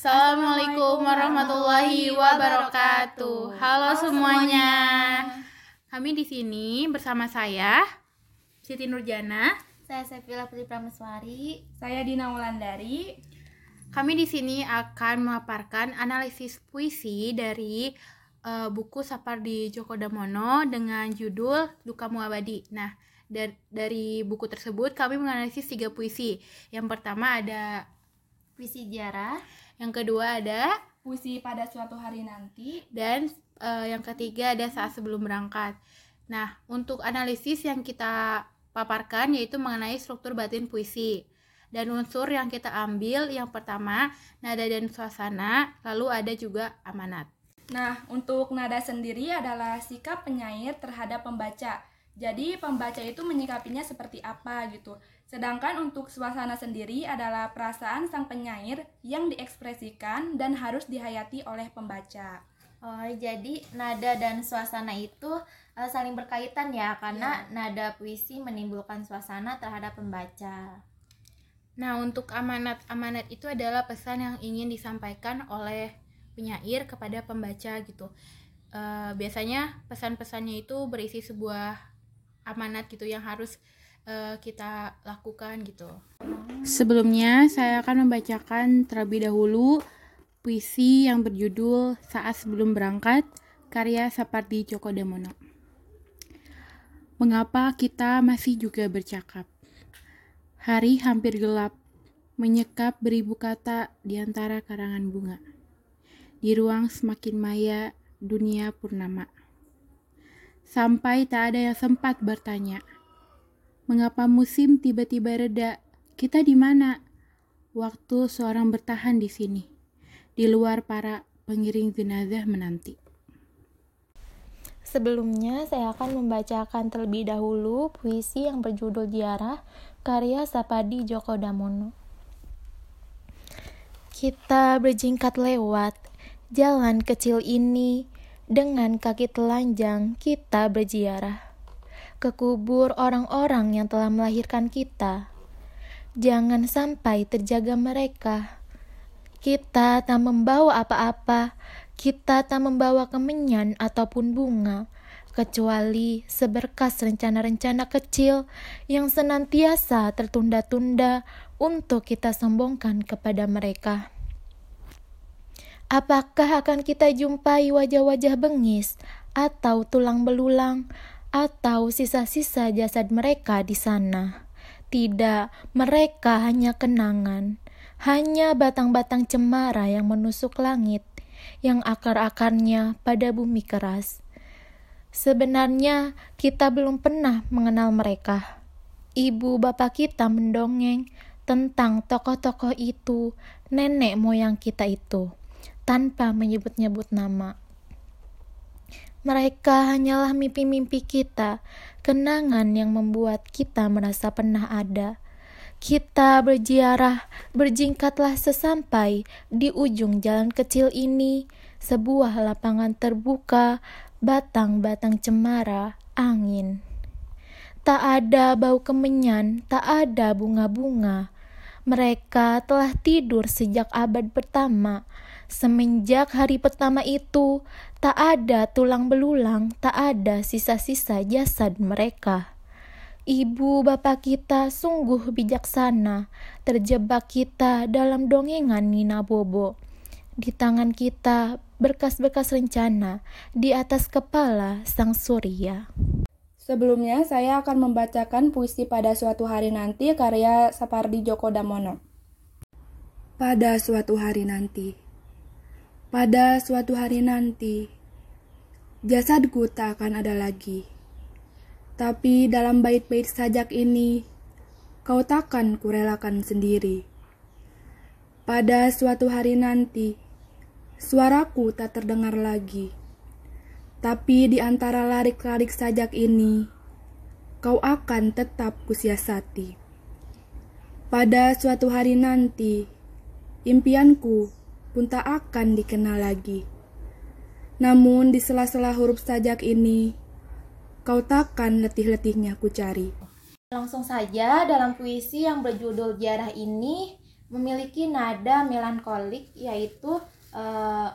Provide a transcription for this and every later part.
Assalamualaikum warahmatullahi wabarakatuh. Halo semuanya. Kami di sini bersama saya Siti Nurjana. Saya Sevilla Putri Prameswari. Saya Dina Wulandari. Kami di sini akan memaparkan analisis puisi dari uh, buku Sapardi Djoko Damono dengan judul Dukamu Abadi. Nah, dar dari buku tersebut kami menganalisis tiga puisi. Yang pertama ada puisi sejarah. Yang kedua ada puisi pada suatu hari nanti. Dan uh, yang ketiga ada saat sebelum berangkat. Nah, untuk analisis yang kita paparkan yaitu mengenai struktur batin puisi. Dan unsur yang kita ambil yang pertama nada dan suasana, lalu ada juga amanat. Nah, untuk nada sendiri adalah sikap penyair terhadap pembaca. Jadi pembaca itu menyikapinya seperti apa gitu. Sedangkan untuk suasana sendiri adalah perasaan sang penyair yang diekspresikan dan harus dihayati oleh pembaca. Oh, jadi nada dan suasana itu uh, saling berkaitan ya karena ya. nada puisi menimbulkan suasana terhadap pembaca. Nah, untuk amanat-amanat itu adalah pesan yang ingin disampaikan oleh penyair kepada pembaca gitu. Uh, biasanya pesan-pesannya itu berisi sebuah amanat gitu yang harus uh, kita lakukan gitu. Sebelumnya saya akan membacakan terlebih dahulu puisi yang berjudul Saat Sebelum Berangkat karya Sapardi Djoko Damono. Mengapa kita masih juga bercakap? Hari hampir gelap, menyekap beribu kata di antara karangan bunga. Di ruang semakin maya, dunia purnama. Sampai tak ada yang sempat bertanya, mengapa musim tiba-tiba reda? Kita di mana? Waktu seorang bertahan di sini, di luar para pengiring jenazah menanti. Sebelumnya, saya akan membacakan terlebih dahulu puisi yang berjudul Diarah karya Sapadi Djoko Damono. Kita berjingkat lewat jalan kecil ini dengan kaki telanjang kita berziarah ke kubur orang-orang yang telah melahirkan kita. Jangan sampai terjaga mereka. Kita tak membawa apa-apa kita tak membawa kemenyan ataupun bunga, kecuali seberkas rencana-rencana kecil yang senantiasa tertunda-tunda untuk kita sombongkan kepada mereka. Apakah akan kita jumpai wajah-wajah bengis atau tulang belulang atau sisa-sisa jasad mereka di sana? Tidak, mereka hanya kenangan, hanya batang-batang cemara yang menusuk langit yang akar-akarnya pada bumi keras. Sebenarnya kita belum pernah mengenal mereka. Ibu bapak kita mendongeng tentang tokoh-tokoh itu, nenek moyang kita itu, tanpa menyebut-nyebut nama. Mereka hanyalah mimpi-mimpi kita, kenangan yang membuat kita merasa pernah ada. Kita berziarah, berjingkatlah sesampai di ujung jalan kecil ini, sebuah lapangan terbuka, batang-batang cemara, angin. Tak ada bau kemenyan, tak ada bunga-bunga. Mereka telah tidur sejak abad pertama. Semenjak hari pertama itu, tak ada tulang belulang, tak ada sisa-sisa jasad mereka. Ibu bapak kita sungguh bijaksana, terjebak kita dalam dongengan Nina Bobo. Di tangan kita berkas-berkas rencana, di atas kepala sang surya. Sebelumnya, saya akan membacakan puisi pada suatu hari nanti karya Sapardi Djoko Damono. Pada suatu hari nanti, pada suatu hari nanti, jasadku tak akan ada lagi tapi dalam bait-bait sajak ini, kau takkan kurelakan sendiri. Pada suatu hari nanti, suaraku tak terdengar lagi. Tapi di antara larik-larik sajak ini, kau akan tetap kusiasati. Pada suatu hari nanti, impianku pun tak akan dikenal lagi. Namun di sela-sela huruf sajak ini, kau takkan letih-letihnya ku cari. Langsung saja dalam puisi yang berjudul Jarah ini, memiliki nada melankolik yaitu uh,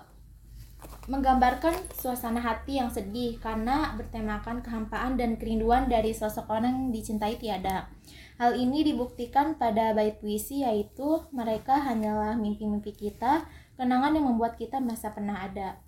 menggambarkan suasana hati yang sedih karena bertemakan kehampaan dan kerinduan dari sosok orang yang dicintai tiada. Hal ini dibuktikan pada bait puisi yaitu mereka hanyalah mimpi-mimpi kita, kenangan yang membuat kita merasa pernah ada.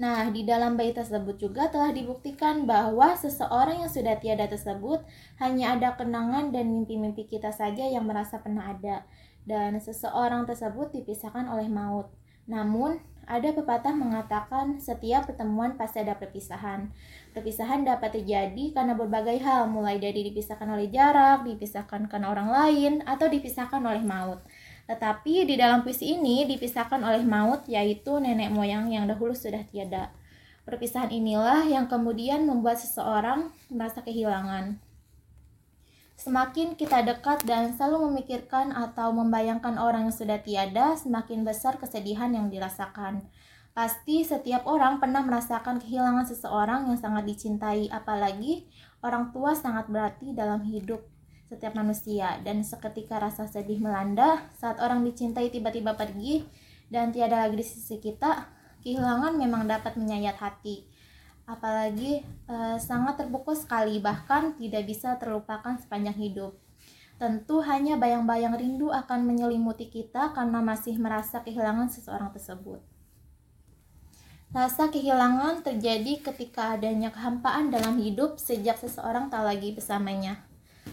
Nah, di dalam bait tersebut juga telah dibuktikan bahwa seseorang yang sudah tiada tersebut hanya ada kenangan dan mimpi-mimpi kita saja yang merasa pernah ada. Dan seseorang tersebut dipisahkan oleh maut. Namun, ada pepatah mengatakan setiap pertemuan pasti ada perpisahan. Perpisahan dapat terjadi karena berbagai hal, mulai dari dipisahkan oleh jarak, dipisahkan karena orang lain, atau dipisahkan oleh maut. Tetapi di dalam puisi ini dipisahkan oleh maut yaitu nenek moyang yang dahulu sudah tiada. Perpisahan inilah yang kemudian membuat seseorang merasa kehilangan. Semakin kita dekat dan selalu memikirkan atau membayangkan orang yang sudah tiada, semakin besar kesedihan yang dirasakan. Pasti setiap orang pernah merasakan kehilangan seseorang yang sangat dicintai, apalagi orang tua sangat berarti dalam hidup setiap manusia. Dan seketika rasa sedih melanda saat orang dicintai tiba-tiba pergi dan tiada lagi di sisi kita kehilangan memang dapat menyayat hati. Apalagi e, sangat terpukul sekali bahkan tidak bisa terlupakan sepanjang hidup. Tentu hanya bayang-bayang rindu akan menyelimuti kita karena masih merasa kehilangan seseorang tersebut. Rasa kehilangan terjadi ketika adanya kehampaan dalam hidup sejak seseorang tak lagi bersamanya.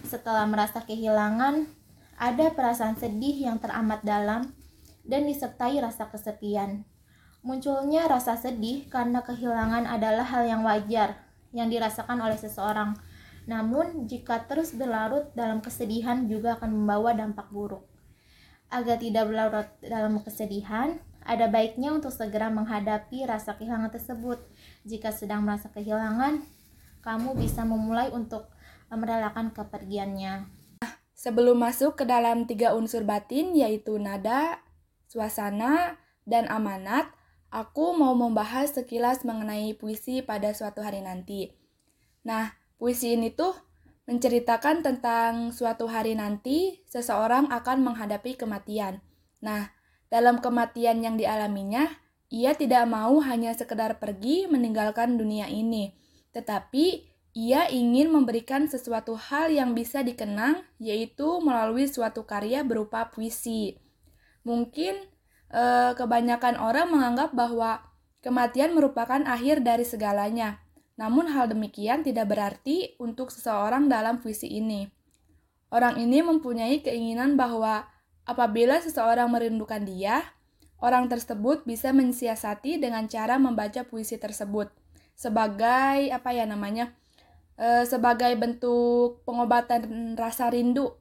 Setelah merasa kehilangan, ada perasaan sedih yang teramat dalam dan disertai rasa kesepian. Munculnya rasa sedih karena kehilangan adalah hal yang wajar yang dirasakan oleh seseorang. Namun, jika terus berlarut dalam kesedihan juga akan membawa dampak buruk. Agar tidak berlarut dalam kesedihan, ada baiknya untuk segera menghadapi rasa kehilangan tersebut. Jika sedang merasa kehilangan, kamu bisa memulai untuk merelakan kepergiannya. Sebelum masuk ke dalam tiga unsur batin yaitu nada, suasana, dan amanat, aku mau membahas sekilas mengenai puisi pada suatu hari nanti. Nah, puisi ini tuh menceritakan tentang suatu hari nanti seseorang akan menghadapi kematian. Nah, dalam kematian yang dialaminya, ia tidak mau hanya sekedar pergi meninggalkan dunia ini, tetapi ia ingin memberikan sesuatu hal yang bisa dikenang, yaitu melalui suatu karya berupa puisi. Mungkin eh, kebanyakan orang menganggap bahwa kematian merupakan akhir dari segalanya. Namun, hal demikian tidak berarti untuk seseorang dalam puisi ini. Orang ini mempunyai keinginan bahwa apabila seseorang merindukan dia, orang tersebut bisa mensiasati dengan cara membaca puisi tersebut sebagai apa ya namanya? E, sebagai bentuk pengobatan rasa rindu.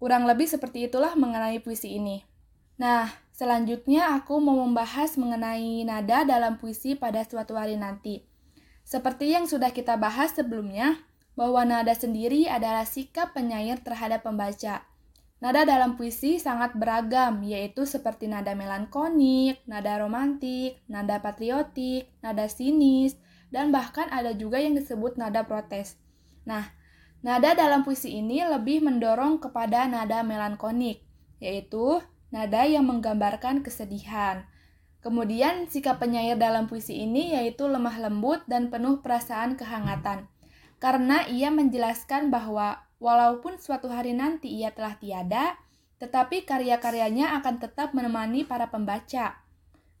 Kurang lebih seperti itulah mengenai puisi ini. Nah, selanjutnya aku mau membahas mengenai nada dalam puisi pada suatu hari nanti. Seperti yang sudah kita bahas sebelumnya, bahwa nada sendiri adalah sikap penyair terhadap pembaca. Nada dalam puisi sangat beragam, yaitu seperti nada melankonik, nada romantik, nada patriotik, nada sinis, dan bahkan ada juga yang disebut nada protes. Nah, nada dalam puisi ini lebih mendorong kepada nada melankonik, yaitu nada yang menggambarkan kesedihan. Kemudian sikap penyair dalam puisi ini yaitu lemah lembut dan penuh perasaan kehangatan. Karena ia menjelaskan bahwa walaupun suatu hari nanti ia telah tiada, tetapi karya-karyanya akan tetap menemani para pembaca.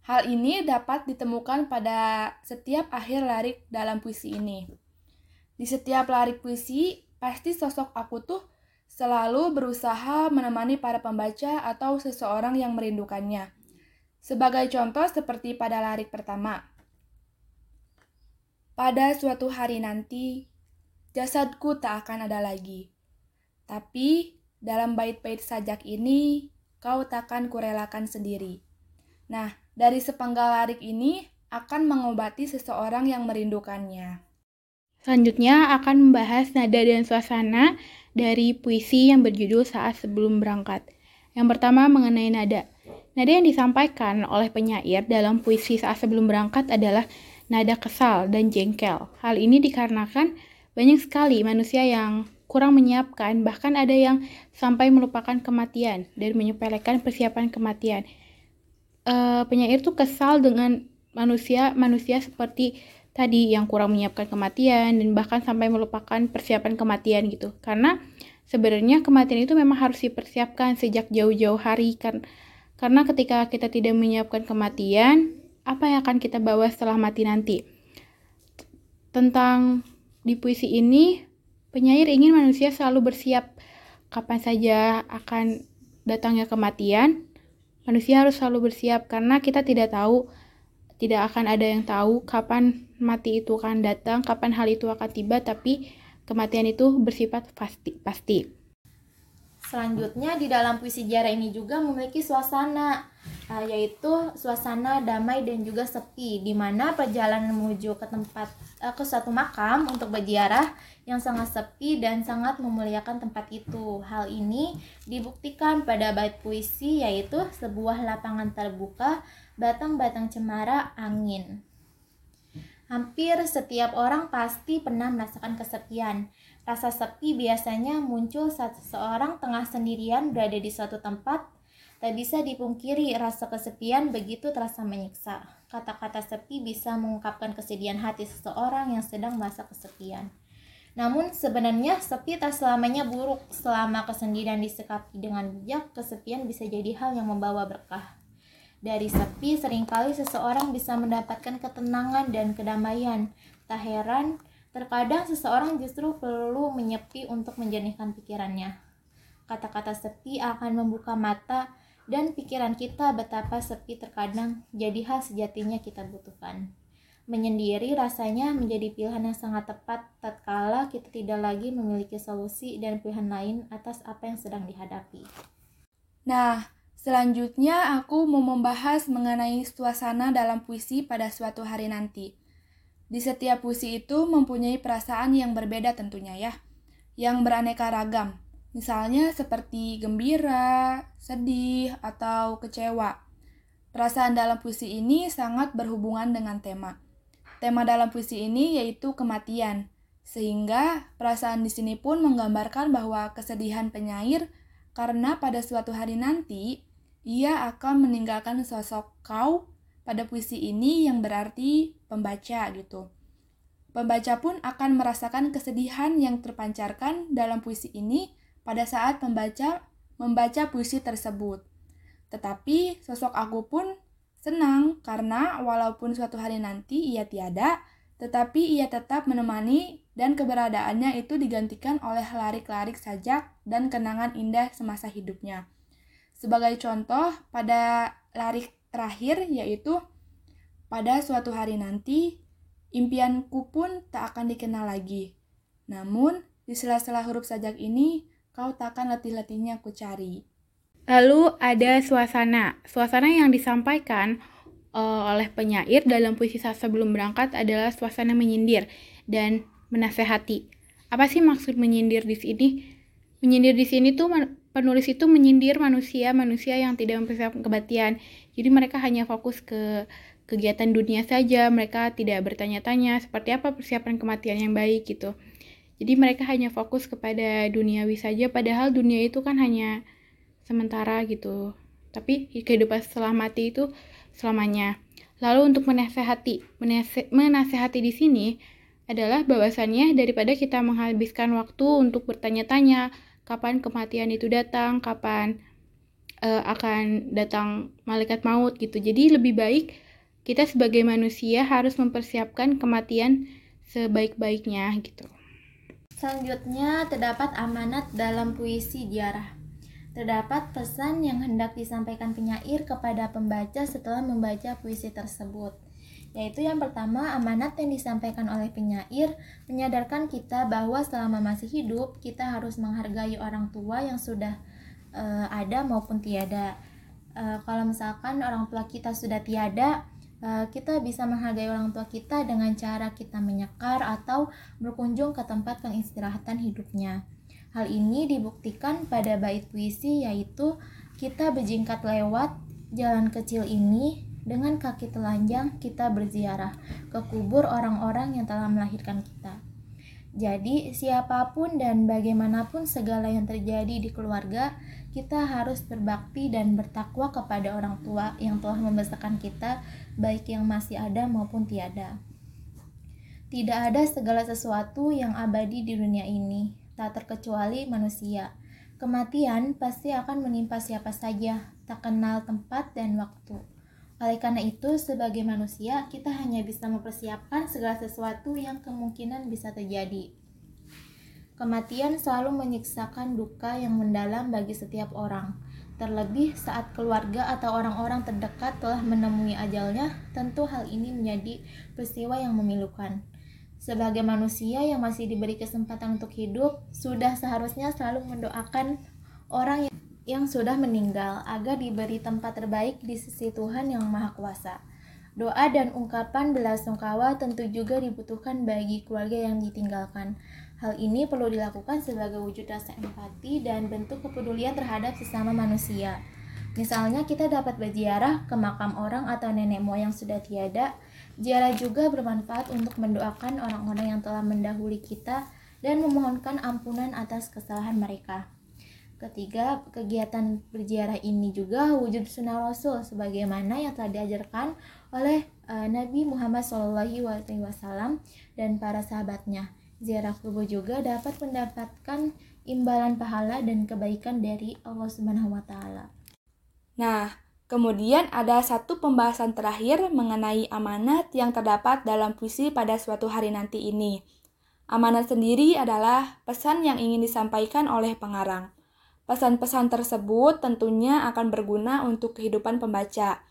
Hal ini dapat ditemukan pada setiap akhir larik dalam puisi ini. Di setiap larik puisi, pasti sosok aku tuh selalu berusaha menemani para pembaca atau seseorang yang merindukannya. Sebagai contoh seperti pada larik pertama. Pada suatu hari nanti, jasadku tak akan ada lagi. Tapi dalam bait-bait sajak ini, kau takkan kurelakan sendiri. Nah, dari sepenggal larik ini akan mengobati seseorang yang merindukannya. Selanjutnya akan membahas nada dan suasana dari puisi yang berjudul Saat Sebelum Berangkat. Yang pertama mengenai nada. Nada yang disampaikan oleh penyair dalam puisi Saat Sebelum Berangkat adalah nada kesal dan jengkel. Hal ini dikarenakan banyak sekali manusia yang kurang menyiapkan, bahkan ada yang sampai melupakan kematian dan menyepelekan persiapan kematian. Uh, penyair tuh kesal dengan manusia manusia seperti tadi yang kurang menyiapkan kematian dan bahkan sampai melupakan persiapan kematian gitu. Karena sebenarnya kematian itu memang harus dipersiapkan sejak jauh-jauh hari kan. Karena ketika kita tidak menyiapkan kematian, apa yang akan kita bawa setelah mati nanti? Tentang di puisi ini Penyair ingin manusia selalu bersiap kapan saja akan datangnya kematian. Manusia harus selalu bersiap karena kita tidak tahu, tidak akan ada yang tahu kapan mati itu akan datang, kapan hal itu akan tiba, tapi kematian itu bersifat pasti. pasti. Selanjutnya di dalam puisi sejarah ini juga memiliki suasana uh, yaitu suasana damai dan juga sepi di mana perjalanan menuju ke tempat uh, ke suatu makam untuk berziarah yang sangat sepi dan sangat memuliakan tempat itu. Hal ini dibuktikan pada bait puisi yaitu sebuah lapangan terbuka batang-batang cemara angin. Hampir setiap orang pasti pernah merasakan kesepian. Rasa sepi biasanya muncul saat seseorang tengah sendirian berada di suatu tempat. Tak bisa dipungkiri rasa kesepian begitu terasa menyiksa. Kata-kata sepi bisa mengungkapkan kesedihan hati seseorang yang sedang merasa kesepian. Namun sebenarnya sepi tak selamanya buruk. Selama kesendirian disekapi dengan bijak, kesepian bisa jadi hal yang membawa berkah. Dari sepi sering kali seseorang bisa mendapatkan ketenangan dan kedamaian. Tak heran, Terkadang seseorang justru perlu menyepi untuk menjernihkan pikirannya. Kata-kata sepi akan membuka mata dan pikiran kita betapa sepi terkadang jadi hal sejatinya kita butuhkan. Menyendiri rasanya menjadi pilihan yang sangat tepat tatkala kita tidak lagi memiliki solusi dan pilihan lain atas apa yang sedang dihadapi. Nah, selanjutnya aku mau membahas mengenai suasana dalam puisi pada suatu hari nanti. Di setiap puisi itu mempunyai perasaan yang berbeda tentunya ya, yang beraneka ragam. Misalnya seperti gembira, sedih, atau kecewa. Perasaan dalam puisi ini sangat berhubungan dengan tema. Tema dalam puisi ini yaitu kematian, sehingga perasaan di sini pun menggambarkan bahwa kesedihan penyair karena pada suatu hari nanti ia akan meninggalkan sosok kau pada puisi ini yang berarti pembaca gitu. Pembaca pun akan merasakan kesedihan yang terpancarkan dalam puisi ini pada saat pembaca membaca puisi tersebut. Tetapi sosok aku pun senang karena walaupun suatu hari nanti ia tiada, tetapi ia tetap menemani dan keberadaannya itu digantikan oleh larik-larik sajak dan kenangan indah semasa hidupnya. Sebagai contoh, pada larik terakhir yaitu pada suatu hari nanti impianku pun tak akan dikenal lagi. Namun di sela-sela huruf sajak ini kau takkan letih-letihnya ku cari. Lalu ada suasana. Suasana yang disampaikan uh, oleh penyair dalam puisi saat sebelum berangkat adalah suasana menyindir dan menasehati. Apa sih maksud menyindir di sini? Menyindir di sini tuh penulis itu menyindir manusia-manusia yang tidak mempersiapkan kebatian. Jadi mereka hanya fokus ke kegiatan dunia saja, mereka tidak bertanya-tanya seperti apa persiapan kematian yang baik gitu. Jadi mereka hanya fokus kepada duniawi saja, padahal dunia itu kan hanya sementara gitu. Tapi kehidupan setelah mati itu selamanya. Lalu untuk menasehati, menasehati di sini adalah bahwasannya daripada kita menghabiskan waktu untuk bertanya-tanya, kapan kematian itu datang, kapan uh, akan datang malaikat maut gitu. Jadi lebih baik kita sebagai manusia harus mempersiapkan kematian sebaik-baiknya gitu. Selanjutnya terdapat amanat dalam puisi jarah. Terdapat pesan yang hendak disampaikan penyair kepada pembaca setelah membaca puisi tersebut yaitu yang pertama amanat yang disampaikan oleh penyair menyadarkan kita bahwa selama masih hidup kita harus menghargai orang tua yang sudah uh, ada maupun tiada. Uh, kalau misalkan orang tua kita sudah tiada, uh, kita bisa menghargai orang tua kita dengan cara kita menyekar atau berkunjung ke tempat pengistirahatan hidupnya. Hal ini dibuktikan pada bait puisi yaitu kita berjingkat lewat jalan kecil ini dengan kaki telanjang kita berziarah ke kubur orang-orang yang telah melahirkan kita. Jadi, siapa pun dan bagaimanapun segala yang terjadi di keluarga, kita harus berbakti dan bertakwa kepada orang tua yang telah membesarkan kita, baik yang masih ada maupun tiada. Tidak ada segala sesuatu yang abadi di dunia ini, tak terkecuali manusia. Kematian pasti akan menimpa siapa saja, tak kenal tempat dan waktu. Oleh karena itu, sebagai manusia, kita hanya bisa mempersiapkan segala sesuatu yang kemungkinan bisa terjadi. Kematian selalu menyiksakan duka yang mendalam bagi setiap orang. Terlebih saat keluarga atau orang-orang terdekat telah menemui ajalnya, tentu hal ini menjadi peristiwa yang memilukan. Sebagai manusia yang masih diberi kesempatan untuk hidup, sudah seharusnya selalu mendoakan orang yang sudah meninggal agar diberi tempat terbaik di sisi Tuhan yang Maha Kuasa. Doa dan ungkapan belasungkawa tentu juga dibutuhkan bagi keluarga yang ditinggalkan. Hal ini perlu dilakukan sebagai wujud rasa empati dan bentuk kepedulian terhadap sesama manusia. Misalnya kita dapat berziarah ke makam orang atau nenek moyang sudah tiada. Ziarah juga bermanfaat untuk mendoakan orang-orang yang telah mendahului kita dan memohonkan ampunan atas kesalahan mereka. Ketiga, kegiatan berziarah ini juga wujud sunnah Rasul sebagaimana yang telah diajarkan oleh uh, Nabi Muhammad SAW dan para sahabatnya. Ziarah kubur juga dapat mendapatkan imbalan pahala dan kebaikan dari Allah Subhanahu wa taala. Nah, kemudian ada satu pembahasan terakhir mengenai amanat yang terdapat dalam puisi pada suatu hari nanti ini. Amanat sendiri adalah pesan yang ingin disampaikan oleh pengarang. Pesan-pesan tersebut tentunya akan berguna untuk kehidupan pembaca.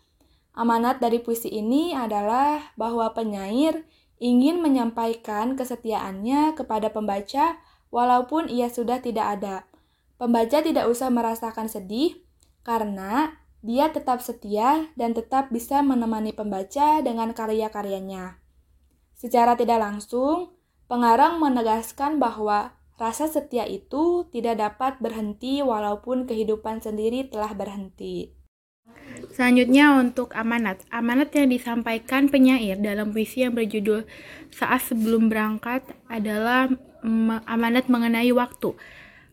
Amanat dari puisi ini adalah bahwa penyair ingin menyampaikan kesetiaannya kepada pembaca walaupun ia sudah tidak ada. Pembaca tidak usah merasakan sedih karena dia tetap setia dan tetap bisa menemani pembaca dengan karya-karyanya. Secara tidak langsung, pengarang menegaskan bahwa Rasa setia itu tidak dapat berhenti walaupun kehidupan sendiri telah berhenti. Selanjutnya untuk amanat. Amanat yang disampaikan penyair dalam puisi yang berjudul Saat Sebelum Berangkat adalah amanat mengenai waktu.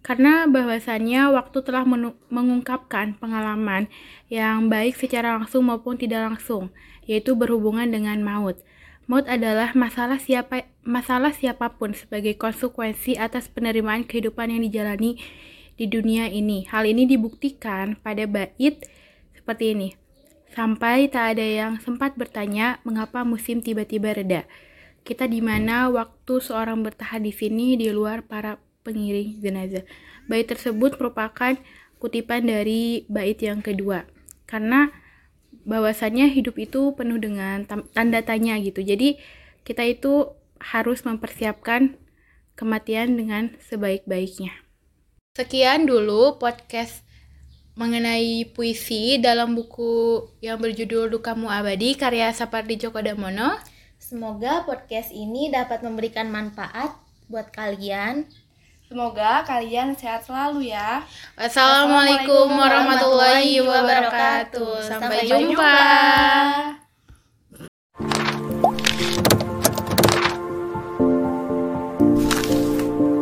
Karena bahwasannya waktu telah mengungkapkan pengalaman yang baik secara langsung maupun tidak langsung, yaitu berhubungan dengan maut. Maut adalah masalah siapa masalah siapa pun sebagai konsekuensi atas penerimaan kehidupan yang dijalani di dunia ini. Hal ini dibuktikan pada bait seperti ini. Sampai tak ada yang sempat bertanya mengapa musim tiba-tiba reda. Kita di mana waktu seorang bertahan di sini di luar para pengiring jenazah. Bait tersebut merupakan kutipan dari bait yang kedua. Karena bahwasannya hidup itu penuh dengan tanda tanya gitu. Jadi kita itu harus mempersiapkan kematian dengan sebaik-baiknya. Sekian dulu podcast mengenai puisi dalam buku yang berjudul Dukamu Abadi karya Sapardi Djoko Damono. Semoga podcast ini dapat memberikan manfaat buat kalian Semoga kalian sehat selalu ya. Wassalamualaikum warahmatullahi wabarakatuh. Sampai jumpa.